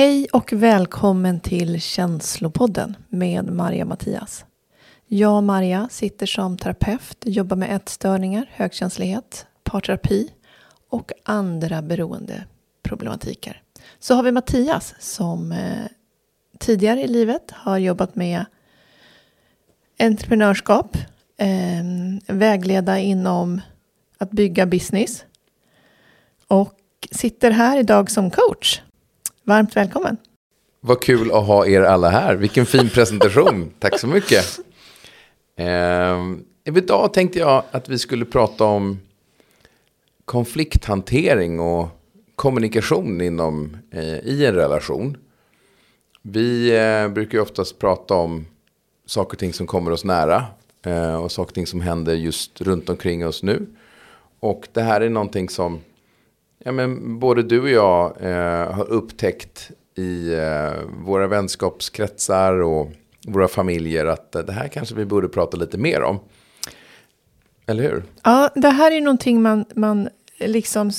Hej och välkommen till Känslopodden med Maria Mattias. Jag och Maria sitter som terapeut, jobbar med ätstörningar, högkänslighet, parterapi och andra beroendeproblematiker. Så har vi Mattias som eh, tidigare i livet har jobbat med entreprenörskap, eh, vägleda inom att bygga business och sitter här idag som coach. Varmt välkommen. Vad kul att ha er alla här. Vilken fin presentation. Tack så mycket. Eh, idag tänkte jag att vi skulle prata om konflikthantering och kommunikation inom, eh, i en relation. Vi eh, brukar ju oftast prata om saker och ting som kommer oss nära. Eh, och saker och ting som händer just runt omkring oss nu. Och det här är någonting som ja, men både du och jag eh, har upptäckt i eh, våra vänskapskretsar och våra familjer att det här kanske vi borde prata lite mer om. Eller hur? Ja, det här är någonting man, man liksom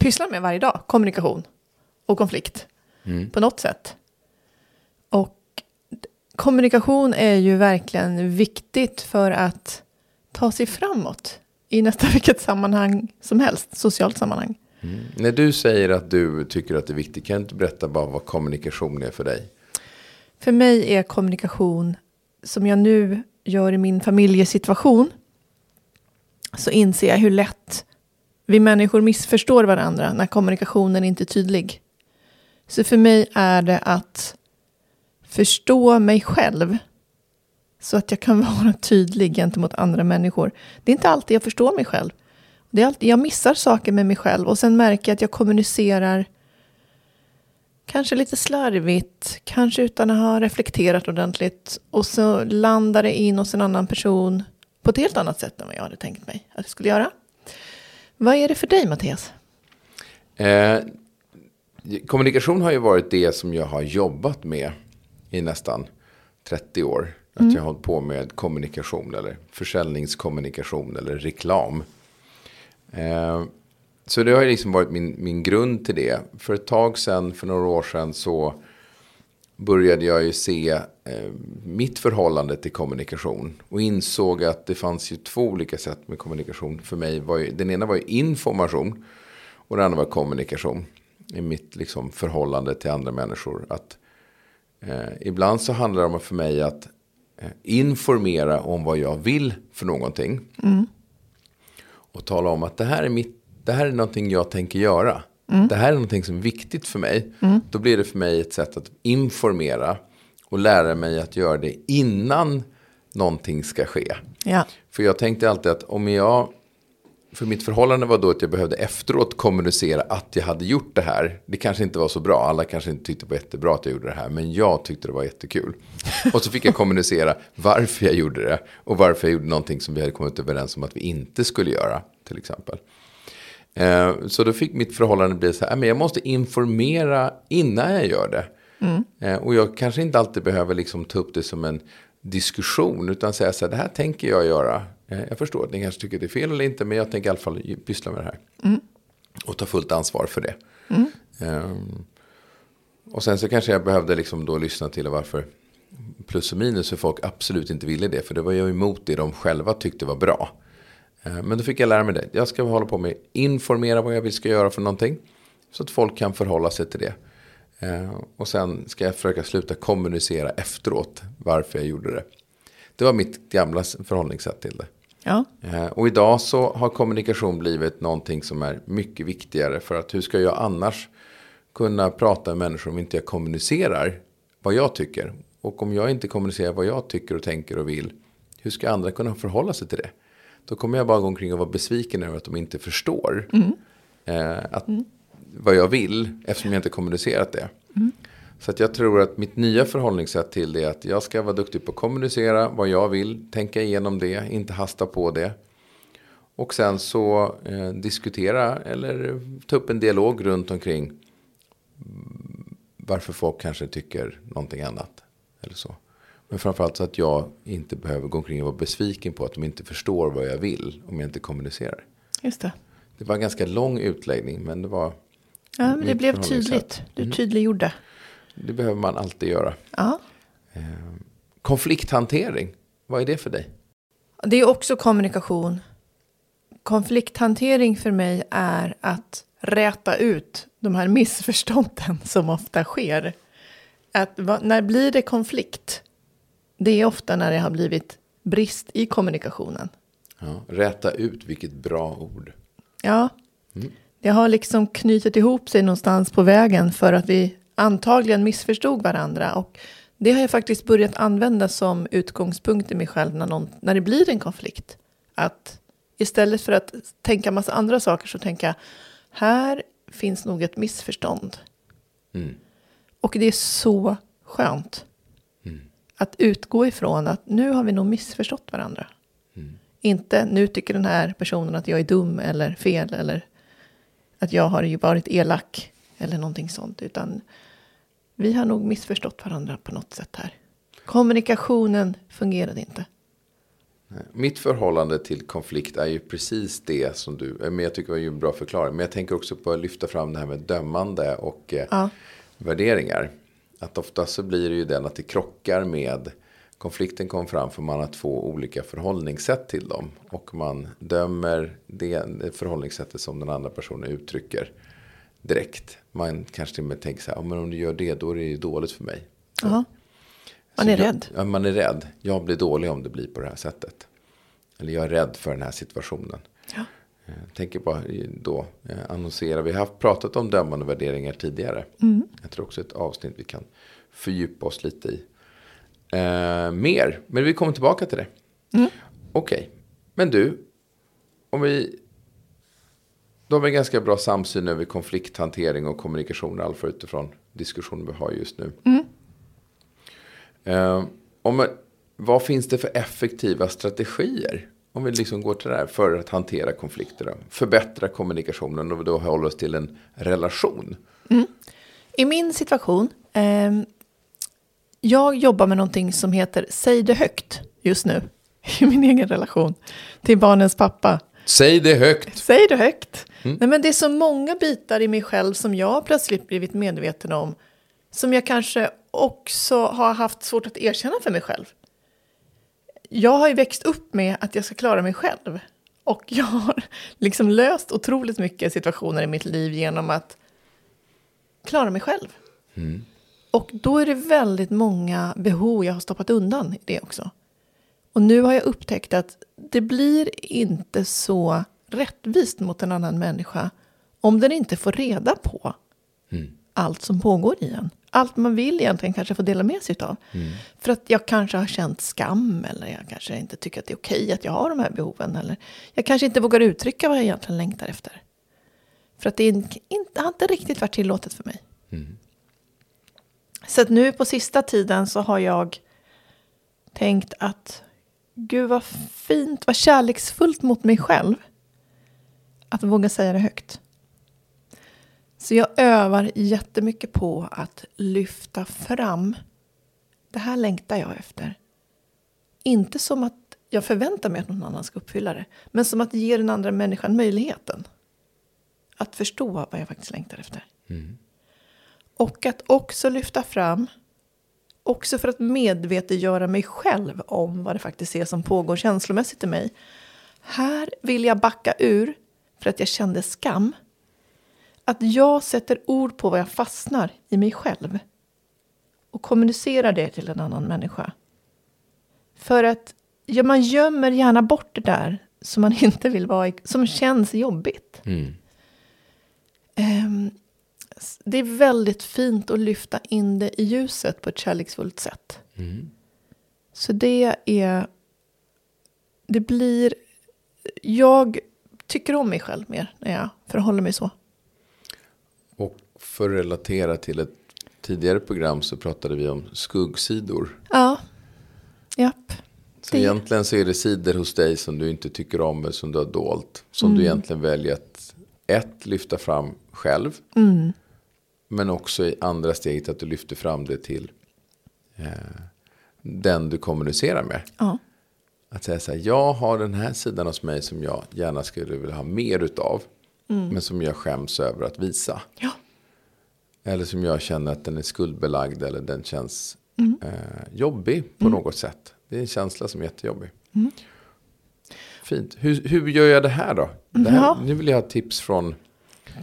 pysslar med varje dag. Kommunikation och konflikt mm. på något sätt. Och kommunikation är ju verkligen viktigt för att ta sig framåt i nästan vilket sammanhang som helst, socialt sammanhang. Mm. När du säger att du tycker att det är viktigt, kan du inte berätta bara vad kommunikation är för dig? För mig är kommunikation, som jag nu gör i min familjesituation, så inser jag hur lätt vi människor missförstår varandra när kommunikationen inte är tydlig. Så för mig är det att förstå mig själv så att jag kan vara tydlig gentemot andra människor. Det är inte alltid jag förstår mig själv. Det är alltid, jag missar saker med mig själv och sen märker jag att jag kommunicerar kanske lite slarvigt, kanske utan att ha reflekterat ordentligt. Och så landar det in hos en annan person på ett helt annat sätt än vad jag hade tänkt mig att det skulle göra. Vad är det för dig, Mattias? Eh, kommunikation har ju varit det som jag har jobbat med i nästan 30 år. Att mm. jag har hållit på med kommunikation eller försäljningskommunikation eller reklam. Eh, så det har liksom varit min, min grund till det. För ett tag sedan, för några år sedan, så började jag ju se eh, mitt förhållande till kommunikation. Och insåg att det fanns ju två olika sätt med kommunikation. För mig var ju, den ena var ju information. Och den andra var kommunikation. I mitt liksom, förhållande till andra människor. Att, eh, ibland så handlar det om för mig att informera om vad jag vill för någonting. Mm. Och tala om att det här är, mitt, det här är någonting jag tänker göra. Mm. Det här är någonting som är viktigt för mig. Mm. Då blir det för mig ett sätt att informera. Och lära mig att göra det innan någonting ska ske. Ja. För jag tänkte alltid att om jag för mitt förhållande var då att jag behövde efteråt kommunicera att jag hade gjort det här. Det kanske inte var så bra, alla kanske inte tyckte det var jättebra att jag gjorde det här, men jag tyckte det var jättekul. Och så fick jag kommunicera varför jag gjorde det och varför jag gjorde någonting som vi hade kommit överens om att vi inte skulle göra, till exempel. Eh, så då fick mitt förhållande bli så här, men jag måste informera innan jag gör det. Mm. Eh, och jag kanske inte alltid behöver liksom ta upp det som en diskussion, utan säga så här, det här tänker jag göra. Eh, jag förstår att ni kanske tycker att det är fel eller inte, men jag tänker i alla fall pyssla med det här. Mm. Och ta fullt ansvar för det. Mm. Um, och sen så kanske jag behövde liksom då lyssna till varför plus och minus för folk absolut inte ville det. För det var jag emot det de själva tyckte var bra. Uh, men då fick jag lära mig det. Jag ska hålla på med informera vad jag vill ska göra för någonting. Så att folk kan förhålla sig till det. Uh, och sen ska jag försöka sluta kommunicera efteråt varför jag gjorde det. Det var mitt gamla förhållningssätt till det. Ja. Eh, och idag så har kommunikation blivit någonting som är mycket viktigare. För att hur ska jag annars kunna prata med människor om inte jag kommunicerar vad jag tycker? Och om jag inte kommunicerar vad jag tycker och tänker och vill, hur ska andra kunna förhålla sig till det? Då kommer jag bara gå omkring och vara besviken över att de inte förstår mm. eh, att, mm. vad jag vill eftersom jag inte kommunicerat det. Mm. Så att jag tror att mitt nya förhållningssätt till det är att jag ska vara duktig på att kommunicera vad jag vill, tänka igenom det, inte hasta på det. Och sen så eh, diskutera eller ta upp en dialog runt omkring varför folk kanske tycker någonting annat. Eller så. Men framförallt så att jag inte behöver gå omkring och vara besviken på att de inte förstår vad jag vill om jag inte kommunicerar. Just det. Det var en ganska lång utläggning men det var Ja, men det blev tydligt. Du tydliggjorde. Det behöver man alltid göra. Ja. Konflikthantering, vad är det för dig? Det är också kommunikation. Konflikthantering för mig är att räta ut de här missförstånden som ofta sker. Att, när blir det konflikt? Det är ofta när det har blivit brist i kommunikationen. Ja, räta ut, vilket bra ord. Ja, det har liksom knutit ihop sig någonstans på vägen för att vi antagligen missförstod varandra. Och det har jag faktiskt börjat använda som utgångspunkt i mig själv när, någon, när det blir en konflikt. Att istället för att tänka massa andra saker så tänka här finns nog ett missförstånd. Mm. Och det är så skönt att utgå ifrån att nu har vi nog missförstått varandra. Inte nu tycker den här personen att jag är dum eller fel eller att jag har ju varit elak eller någonting sånt. Utan vi har nog missförstått varandra på något sätt här. Kommunikationen fungerade inte. Mitt förhållande till konflikt är ju precis det som du, men jag tycker det var ju en bra förklaring. Men jag tänker också på att lyfta fram det här med dömande och eh, Ja. värderingar. Att ofta så blir det ju den att det krockar med konflikten kom fram för man har två olika förhållningssätt till dem. Och man dömer det förhållningssättet som den andra personen uttrycker direkt. Man kanske till och med tänker så här, "Ja, men om du gör det då är det ju dåligt för mig. Jaha. Man är jag, rädd. Ja, man är rädd. Jag blir dålig om det blir på det här sättet. Eller jag är rädd för den här situationen. Ja. Jag tänker bara i- då eh, annonsera. Vi har pratat om dömande värderingar tidigare. Mm. Jag tror också ett avsnitt vi kan fördjupa oss lite i. Eh, mer, men vi kommer tillbaka till det. Mm. Okej, men du. Om vi... Vi en ganska bra samsyn över konflikthantering och kommunikation. fall utifrån diskussionen vi har just nu. Eh, om, vad finns det för effektiva strategier? Om vi liksom går till det här för att hantera konflikter. Då. Förbättra kommunikationen och då håller oss till en relation. I min situation, ehm, jag jobbar med någonting som heter Säg det högt just nu. I min egen relation till barnens pappa. Säg det högt. Säg det högt. Nej, men det är så många bitar i mig själv som jag plötsligt blivit medveten om. Som jag kanske också har haft svårt att erkänna för mig själv. Jag har ju växt upp med att jag ska klara mig själv. Och jag har liksom löst otroligt mycket situationer i mitt liv genom att klara mig själv. Och då är det väldigt många behov jag har stoppat undan i det också. Och nu har jag upptäckt att det blir inte så rättvist mot en annan människa om den inte får reda på allt som pågår i en. Allt man vill egentligen kanske få dela med sig av. För att jag kanske har känt skam eller jag kanske inte tycker att det är okej att jag har de här behoven. Eller jag kanske inte vågar uttrycka vad jag egentligen längtar efter. För att det inte, inte, har inte riktigt varit tillåtet för mig. Så att nu på sista tiden så har jag tänkt att gud vad fint, vad kärleksfullt mot mig själv. Att våga säga det högt. Så jag övar jättemycket på att lyfta fram. Det här längtar jag efter. Inte som att jag förväntar mig att någon annan ska uppfylla det. Men som att ge den andra människan möjligheten. Att förstå vad jag faktiskt längtar efter. Och att också lyfta fram, också för att medvetengöra mig själv om vad det faktiskt är som pågår känslomässigt i mig. Här vill jag backa ur för att jag kände skam. Att jag sätter ord på vad jag fastnar i mig själv. Och kommunicerar det till en annan människa. För att ja, man gömmer gärna bort det där som man inte vill vara i, som känns jobbigt. Ehm, s- det är väldigt fint att lyfta in det i ljuset på ett kärleksfullt sätt. Så det är... Det blir... Jag tycker om mig själv mer när jag förhåller mig så. Och för att relatera till ett tidigare program så pratade vi om skuggsidor. Ja. Japp. Så Det- egentligen så är det sidor hos dig som du inte tycker om men som du har dolt. Som du egentligen väljer att ett, lyfta fram själv. Men också i andra steget att du lyfter fram det till eh, den du kommunicerar med. Ja. Att säga så här, jag har den här sidan hos mig som jag gärna skulle vilja ha mer utav. Men som jag skäms över att visa. Ja. Eller som jag känner att den är skuldbelagd eller den känns Mm. eh, jobbig på något sätt. Det är en känsla som är jättejobbig. Mm. Fint. Hur, hur gör jag det här då? Det här, Ja. Nu vill jag ha tips från...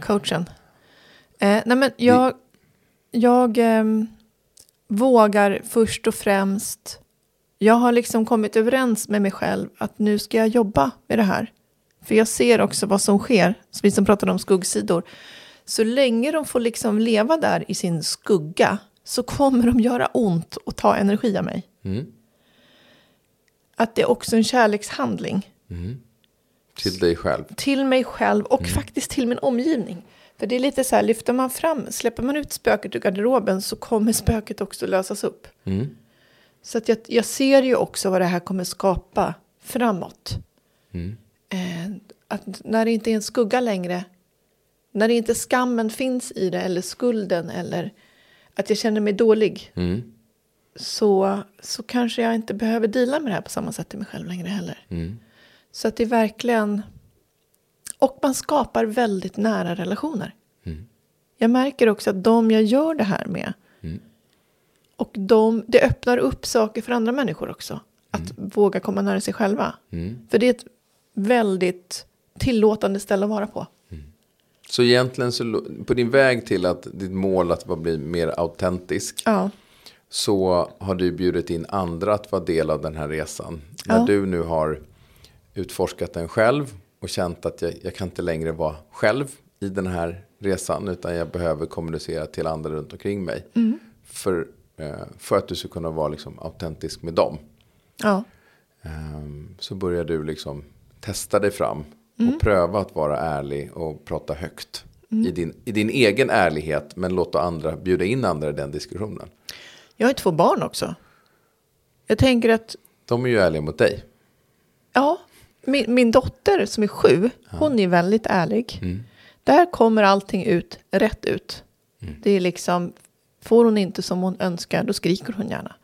Coachen. Eh, nej men jag, jag ehm, vågar först och främst. Jag har liksom kommit överens med mig själv att nu ska jag jobba med det här. För jag ser också vad som sker, så vi som pratade om skuggsidor. Så länge de får liksom leva där i sin skugga så kommer de göra ont och ta energi av mig. Mm, Att det är också en kärlekshandling. till dig själv. till mig själv och faktiskt till min omgivning. För det är lite så här, lyfter man fram, släpper man ut spöket ur garderoben så kommer spöket också lösas upp. Mm. Så att jag, jag ser ju också vad det här kommer skapa framåt. Mm. Eh, att när det inte är en skugga längre, när det inte skammen finns i det eller skulden eller att jag känner mig dålig Mm. så, så kanske jag inte behöver dela med det här på samma sätt i mig själv längre heller. Mm. Så att det är verkligen... Och man skapar väldigt nära relationer. Mm. Jag märker också att de jag gör det här med. Mm. Och de, det öppnar upp saker för andra människor också. Att våga komma nära sig själva. Mm. För det är ett väldigt tillåtande ställe att vara på. Så egentligen så, på din väg till att ditt mål att bli mer autentisk. Ja, Så har du bjudit in andra att vara del av den här resan. När Ja. du nu har utforskat den själv och känt att jag, jag kan inte längre vara själv i den här resan. Utan jag behöver kommunicera till andra runt omkring mig. För, eh, för att du ska kunna vara liksom autentisk med dem. ja, Ehm, så börjar du liksom testa dig fram. Mm. Och pröva att vara ärlig och prata högt. I, din, I din egen ärlighet. Men låta andra bjuda in andra i den diskussionen. jag har två barn också. Jag tänker att De är ju ärliga mot dig. Ja, min, min dotter som är sju, hon är väldigt ärlig. Mm. Där kommer allting ut rätt ut. Mm. Det är liksom, får hon inte som hon önskar, då skriker hon gärna.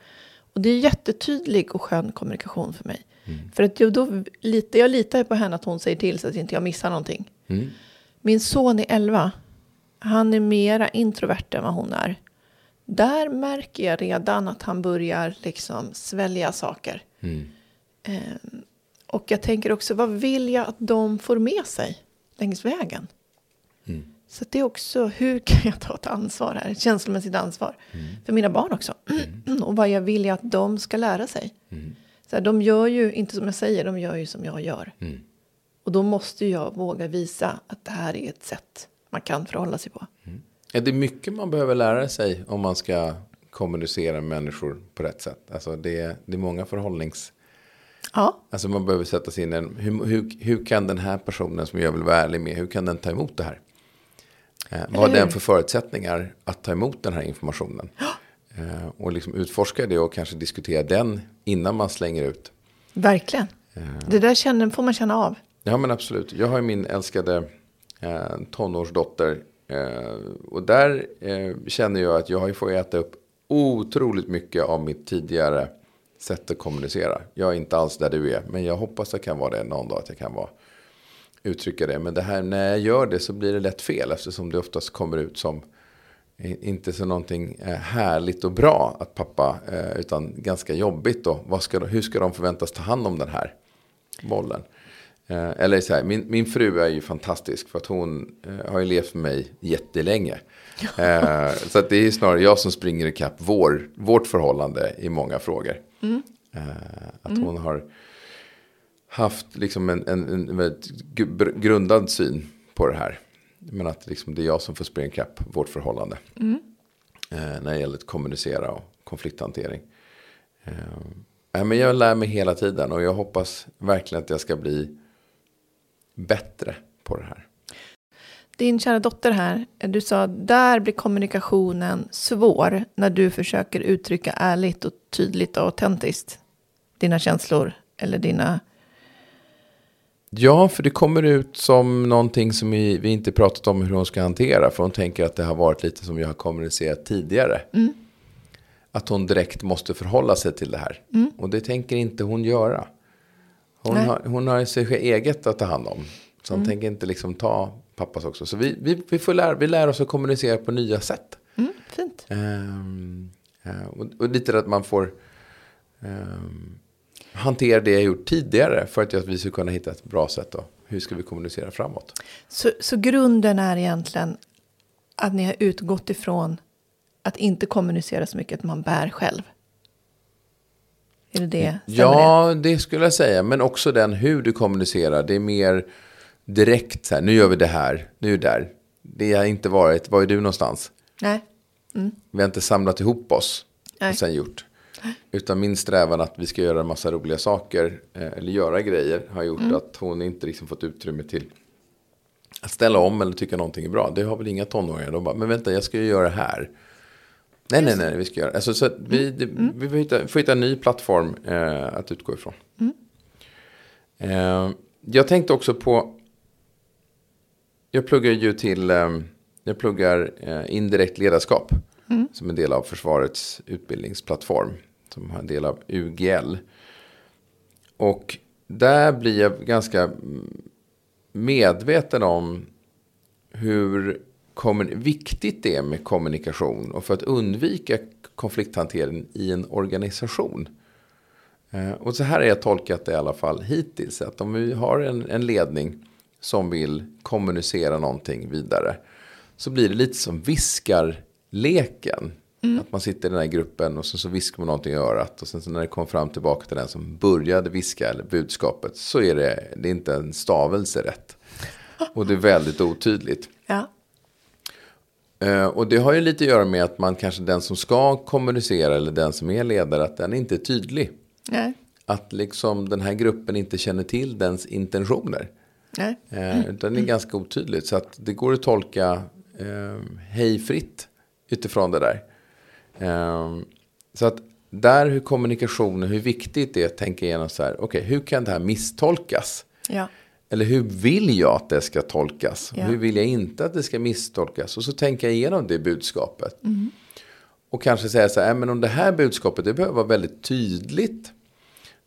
Och det är jättetydlig och skön kommunikation för mig. Mm. För att jag, då litar, jag litar på henne att hon säger till så att inte jag missar någonting. Mm. Min son är 11. Han är mera introvert än vad hon är. Där märker jag redan att han börjar liksom svälja saker. Mm. Ehm, och jag tänker också, vad vill jag att de får med sig längs vägen? Mm. Så det är också, hur kan jag ta ett ansvar här? Ett känslomässigt ansvar. För mina barn också. och vad jag vill jag att de ska lära sig. Så här, de gör ju inte som jag säger, de gör ju som jag gör. Mm. Och då måste jag våga visa att det här är ett sätt man kan förhålla sig på. Är det mycket man behöver lära sig om man ska kommunicera med människor på rätt sätt? Alltså det, är- det är många förhållnings... Ja, Alltså man behöver sätta sig in i hur, hur, hur kan den här personen som jag vill vara ärlig med, hur kan den ta emot det här? Eh, vad har den för förutsättningar att ta emot den här informationen? Eh, och liksom utforska det och kanske diskutera den innan man slänger ut. verkligen. Det där känner, får man känna av. Ja men absolut. Jag har ju min älskade eh, tonårsdotter. Eh, och där eh, känner jag att jag fått äta upp otroligt mycket av mitt tidigare sätt att kommunicera. Jag är inte alls där du är. Men jag hoppas jag kan vara det någon dag. Att jag kan vara, uttrycka det. Men det här, när jag gör det så blir det lätt fel. Eftersom det oftast kommer ut som inte så någonting eh, härligt och bra att pappa. Eh, utan ganska jobbigt då. Vad ska, hur ska de förväntas ta hand om den här bollen? Eh, eller så här, min, min fru är ju fantastisk för att hon har ju levt med mig jättelänge. Så att det är snarare jag som springer ikapp vår, vårt förhållande i många frågor. Eh, att hon har haft liksom en, en, en väldigt gr- grundad syn på det här. Men att liksom det är jag som får springa ikapp vårt förhållande. Eh, när det gäller att kommunicera och konflikthantering. Eh, men jag lär mig hela tiden och jag hoppas verkligen att jag ska bli bättre på det här. Din kära dotter här, du sa där blir kommunikationen svår när du försöker uttrycka ärligt och tydligt och autentiskt dina känslor eller dina... Ja, för det kommer ut som någonting som vi, vi inte pratat om hur hon ska hantera. För hon tänker att det har varit lite som jag har kommunicerat tidigare. Att hon direkt måste förhålla sig till det här. Och det tänker inte hon göra. Hon Nej. har, hon har sig eget att ta hand om. Så hon tänker inte liksom ta pappas också. Så vi, vi, vi, får lära, vi lär oss att kommunicera på nya sätt. Ehm, eh, och, och lite att man får ehm, hantera det jag gjort tidigare för att vi ska kunna hitta ett bra sätt. Då. Hur ska vi kommunicera framåt? Så, så grunden är egentligen att ni har utgått ifrån att inte kommunicera så mycket att man bär själv. Är det det? Stämmer Ja, det skulle jag säga. Men också den hur du kommunicerar. Det är mer direkt så här. Nu gör vi det här. Nu är där. Det har inte varit. Var är du någonstans? Nej. Vi har inte samlat ihop oss Nej. och sen gjort. Utan min strävan att vi ska göra en massa roliga saker. eh, Eller göra grejer. Har gjort Mm. att hon inte liksom fått utrymme till. Att ställa om eller tycka någonting är bra. Det har väl inga tonåringar. De bara, men vänta jag ska ju göra det här. Nej, nej, nej, vi ska göra. Alltså, så vi, det, vi får, hitta, får hitta en ny plattform eh, att utgå ifrån. Eh, jag tänkte också på, jag pluggar ju till, eh, jag pluggar eh, indirekt ledarskap. Som en del av försvarets utbildningsplattform. Som har en del av UGL. Och där blir jag ganska mm, medveten om hur viktigt det är med kommunikation och för att undvika konflikthantering i en organisation. Eh, Och så här har jag tolkat det i alla fall hittills. Att om vi har en, en ledning som vill kommunicera någonting vidare. Så blir det lite som viskarleken. Att man sitter i den här gruppen och så, så viskar man någonting i örat. Och sen så när det kommer fram tillbaka till den som började viska eller budskapet. Så är det, det är inte en stavelse rätt. Och det är väldigt otydligt. Ja. Eh, och det har ju lite att göra med att man kanske den som ska kommunicera eller den som är ledare, att den inte är tydlig. Nej. Att liksom den här gruppen inte känner till dens intentioner. Nej. Eh, utan det är ganska otydligt. Så att det går att tolka eh, hejfritt utifrån det där. Eh, så att där hur kommunikationen, hur viktigt det är att tänka igenom så här. Okej, hur kan det här misstolkas? Ja. Eller hur vill jag att det ska tolkas? Ja. Hur vill jag inte att det ska misstolkas? Och så tänker jag igenom det budskapet. Och kanske säga så här, "Äh, men om det här budskapet det behöver vara väldigt tydligt.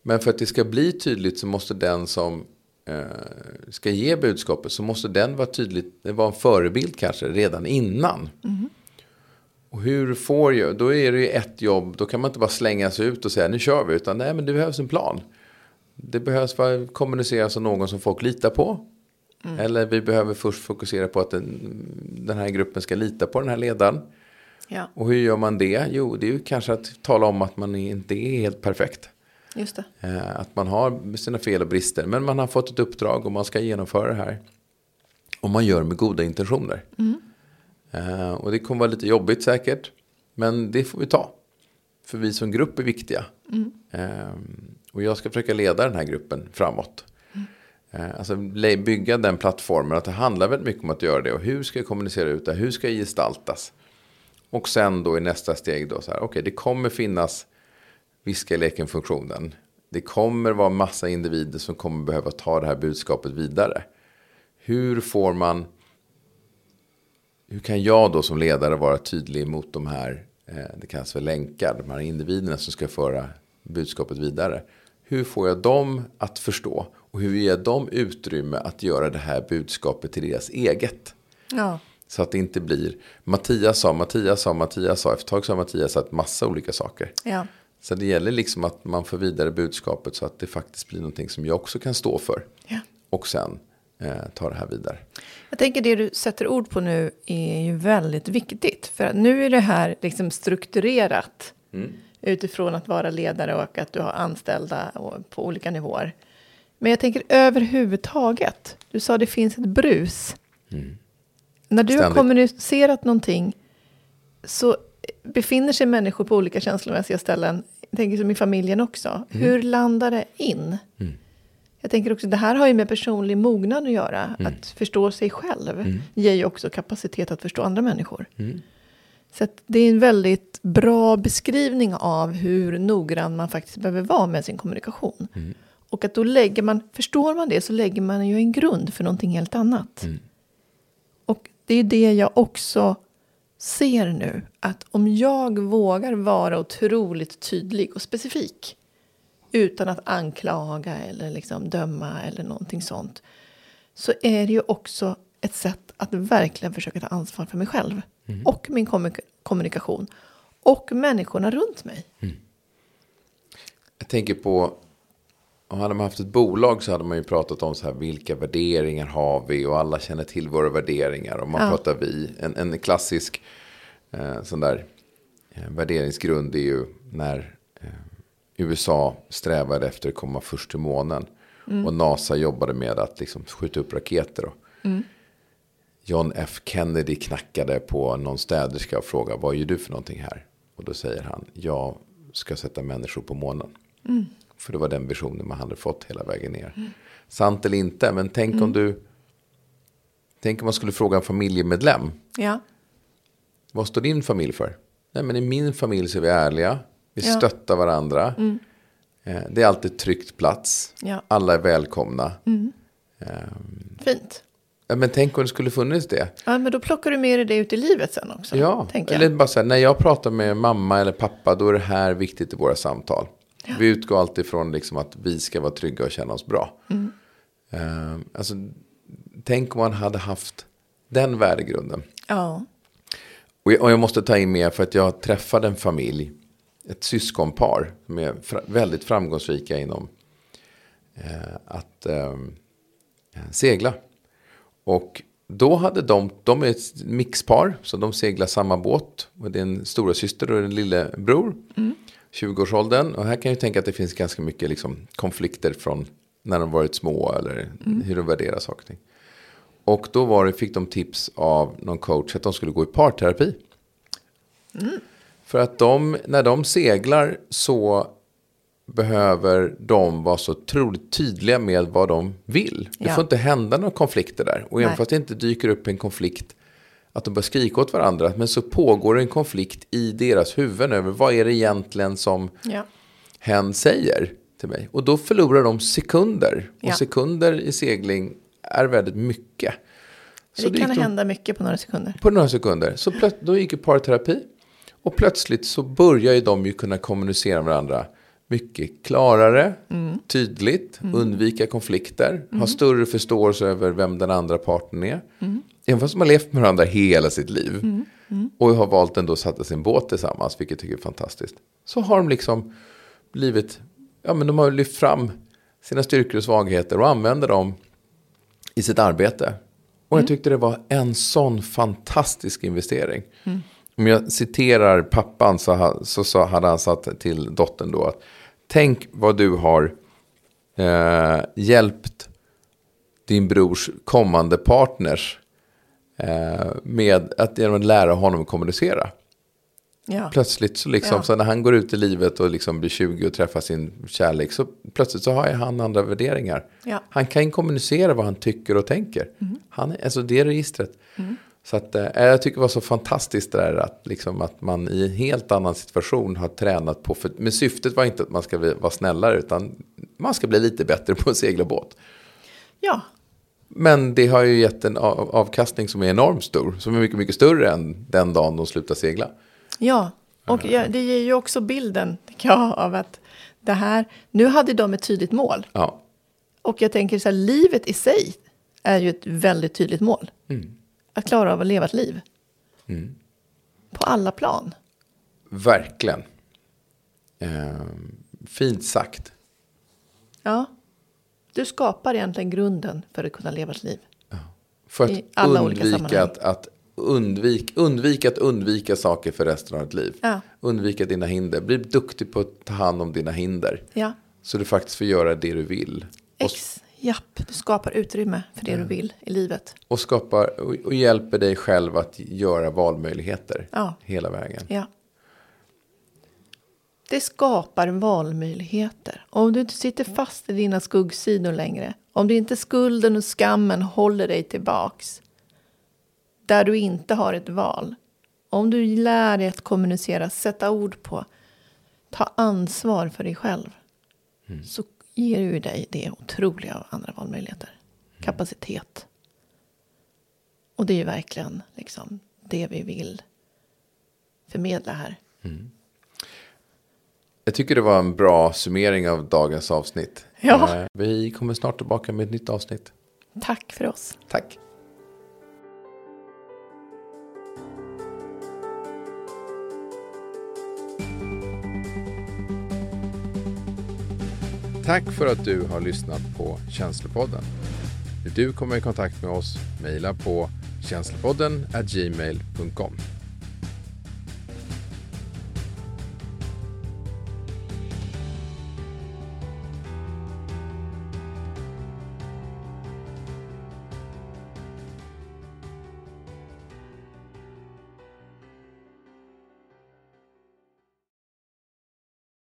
Men för att det ska bli tydligt så måste den som ska ge budskapet så måste den vara tydligt, det var en förebild kanske redan innan. Och hur får jag, då är det ju ett jobb, då kan man inte bara slänga sig ut och säga nu kör vi, utan nej men det behövs en plan. Det behövs vara- kommuniceras som någon som folk litar på. Eller vi behöver först fokusera på att den, den här gruppen ska lita på den här ledaren. Ja. Och hur gör man det? Jo, det är ju kanske att tala om att man inte är helt perfekt. Just det. Eh, Att man har sina fel och brister. Men man har fått ett uppdrag och man ska genomföra det här. Och man gör med goda intentioner. Eh, Och det kommer vara lite jobbigt säkert. Men det får vi ta. För vi som grupp är viktiga. Eh, Och jag ska försöka leda den här gruppen framåt. Eh, Alltså bygga den plattformen. Att det handlar väldigt mycket om att göra det. Och hur ska jag kommunicera ut det? Hur ska jag gestaltas? Och sen då i nästa steg då så här. Okej, det kommer finnas viska i leken-funktionen. Det kommer vara massa individer som kommer behöva ta det här budskapet vidare. Hur får man... Hur kan jag då som ledare vara tydlig mot de här, eh, det kallas för länkar, de här individerna som ska föra budskapet vidare. Hur får jag dem att förstå? Och hur ger jag dem utrymme att göra det här budskapet till deras eget? Ja. Så att det inte blir Mattias sa, Mattias sa, Mattias sa. Efter ett tag sa Mattias sagt massa olika saker. Ja. Så det gäller liksom att man får vidare budskapet så att det faktiskt blir någonting som jag också kan stå för. Ja. Och sen eh, ta det här vidare. Jag tänker det du sätter ord på nu är ju väldigt viktigt. För att nu är det här liksom strukturerat. Utifrån att vara ledare och att du har anställda på olika nivåer. Men jag tänker överhuvudtaget. Du sa det finns ett brus. När du har Ständigt. kommunicerat någonting så befinner sig människor på olika känslomässiga ställen. Jag tänker som i familjen också. Hur landar det in? Jag tänker också, det här har ju med personlig mognad att göra. Att förstå sig själv ger ju också kapacitet att förstå andra människor. Så att det är en väldigt bra beskrivning av hur noggrann man faktiskt behöver vara med sin kommunikation. Och att då lägger man, förstår man det så lägger man ju en grund för någonting helt annat. Och det är det jag också ser nu. Att om jag vågar vara otroligt tydlig och specifik. Utan att anklaga eller liksom döma eller någonting sånt. Så är det ju också ett sätt att verkligen försöka ta ansvar för mig själv. och min kommunik- kommunikation och människorna runt mig. Jag tänker på, om hade man haft ett bolag så hade man ju pratat om så här, vilka värderingar har vi och alla känner till våra värderingar. Och man Ja. pratar vi, en, en klassisk eh, sån där eh, värderingsgrund är ju när eh, USA strävade efter att komma först till månen. Och NASA jobbade med att liksom skjuta upp raketer. Och John F Kennedy knackade på någon städerska och frågade vad gör du för någonting här? Och då säger han, jag ska sätta människor på månen. För det var den visionen man hade fått hela vägen ner. Sant eller inte, men tänk om du... Tänk om man skulle fråga en familjemedlem. Ja, Vad står din familj för? Nej, men i min familj så är vi ärliga. Vi Ja. stöttar varandra. Eh, Det är alltid tryggt plats. Ja. Alla är välkomna. fint. Ja, Men tänk om det skulle funnits det. Ja, men då plockar du med dig det ut i livet sen också. Ja, eller bara så här, när jag pratar med mamma eller pappa då är det här viktigt i våra samtal. Vi utgår alltid från liksom att vi ska vara trygga och känna oss bra. Mm. Eh, alltså, tänk om man hade haft den värdegrunden. Ja, Och jag, och jag måste ta in mer för att jag träffade en familj, ett syskonpar, som är fra, väldigt framgångsrika inom eh, att eh, segla. Och då hade de, de är ett mixpar, så de seglar samma båt. Och det är en stora syster och en lillebror, 20-årsåldern. Och här kan jag tänka att det finns ganska mycket liksom, konflikter från när de varit små eller hur de värderar saker och ting. Och då var det, fick de tips av någon coach att de skulle gå i parterapi. För att de, när de seglar så behöver de vara så otroligt tydliga med vad de vill. Det Ja. får inte hända några konflikter där. Och även Nej. fast det inte dyker upp en konflikt att de börjar skrika åt varandra. Men så pågår en konflikt i deras huvuden över vad är det egentligen som ja. hen säger till mig. Och då förlorar de sekunder. Ja. Och sekunder i segling är väldigt mycket. Så det gick kan de- hända mycket på några sekunder. på några sekunder. Så plöt- då gick ju parterapi. Och plötsligt så börjar ju de ju kunna kommunicera med varandra mycket klarare, tydligt, undvika konflikter, ha större förståelse över vem den andra parten är. Även fast de har levt med varandra hela sitt liv. Och har valt ändå att sätta sin båt tillsammans, vilket jag tycker är fantastiskt. Så har de liksom blivit, ja men de har lyft fram sina styrkor och svagheter och använder dem i sitt arbete. Och jag tyckte det var en sån fantastisk investering. Om jag citerar pappan så, så, så hade han sagt till dottern då att tänk vad du har eh, hjälpt din brors kommande partners med att genom att lära honom att kommunicera. Ja. Plötsligt så, liksom, Ja. så när han går ut i livet och liksom blir 20 och träffar sin kärlek så plötsligt så har han andra värderingar. Ja. Han kan kommunicera vad han tycker och tänker. Han, är- alltså det registret. Så att, eh, jag tycker det var så fantastiskt det där att, liksom, att man i en helt annan situation har tränat på. För, men syftet var inte att man ska bli, vara snällare utan man ska bli lite bättre på att segla båt. ja, Men det har ju gett en av, avkastning som är enormt stor. Som är mycket, mycket större än den dagen de slutar segla. Ja, och ja, det ger ju också bilden jag, av att det här, nu hade de ett tydligt mål. Ja, Och jag tänker så här, livet i sig är ju ett väldigt tydligt mål. Att klara av att leva ett liv. På alla plan. verkligen. Eh, fint sagt. Ja. Du skapar egentligen grunden för att kunna leva ett liv. För att I alla olika undvika sammanhang. att, att undvik, undvika att undvika saker för resten av ditt liv. Ja. Undvika dina hinder. Bli duktig på att ta hand om dina hinder. Ja. Så du faktiskt får göra det du vill. Ex, japp, du skapar utrymme för det du vill i livet. och, skapar, och, och hjälper dig själv att göra valmöjligheter. Ja. Hela vägen. Ja. Det skapar valmöjligheter. Om du inte sitter fast i dina skuggsidor längre. Om det inte skulden och skammen håller dig tillbaks. Där du inte har ett val. Om du lär dig att kommunicera, sätta ord på. Ta ansvar för dig själv. Så ger ju dig det otroliga av andra valmöjligheter. Kapacitet. Och det är ju verkligen liksom det vi vill förmedla här. Jag tycker det var en bra summering av dagens avsnitt. Ja. Eh, vi kommer snart tillbaka med ett nytt avsnitt. Tack för oss. Tack. Tack för att du har lyssnat på Känslopodden. När du kommer i kontakt med oss, mejla på känslopodden gmail.com.